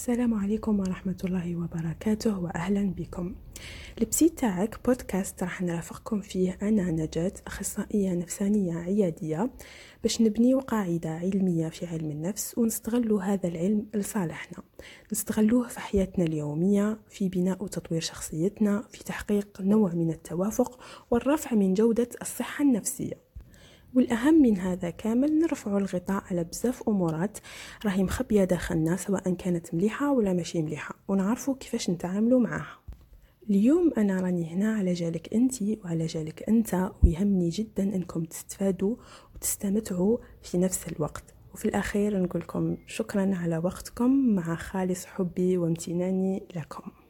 السلام عليكم ورحمة الله وبركاته وأهلا بكم. البسي تاعك بودكاست راح نرافقكم فيه أنا نجاة أخصائية نفسانية عيادية باش نبنيو قاعدة علمية في علم النفس ونستغلو هذا العلم لصالحنا. نستغلوه في حياتنا اليومية في بناء وتطوير شخصيتنا في تحقيق نوع من التوافق والرفع من جودة الصحة النفسية. والأهم من هذا كامل نرفع الغطاء على بزاف أمورات. راهي مخبية داخلنا سواء كانت مليحة ولا ماشي مليحة ونعرفوا كيفاش نتعاملوا معها اليوم أنا راني هنا على جالك أنتي وعلى جالك أنت ويهمني جدا أنكم تستفادوا وتستمتعوا في نفس الوقت. وفي الأخير نقولكم شكرا على وقتكم مع خالص حبي وامتناني لكم.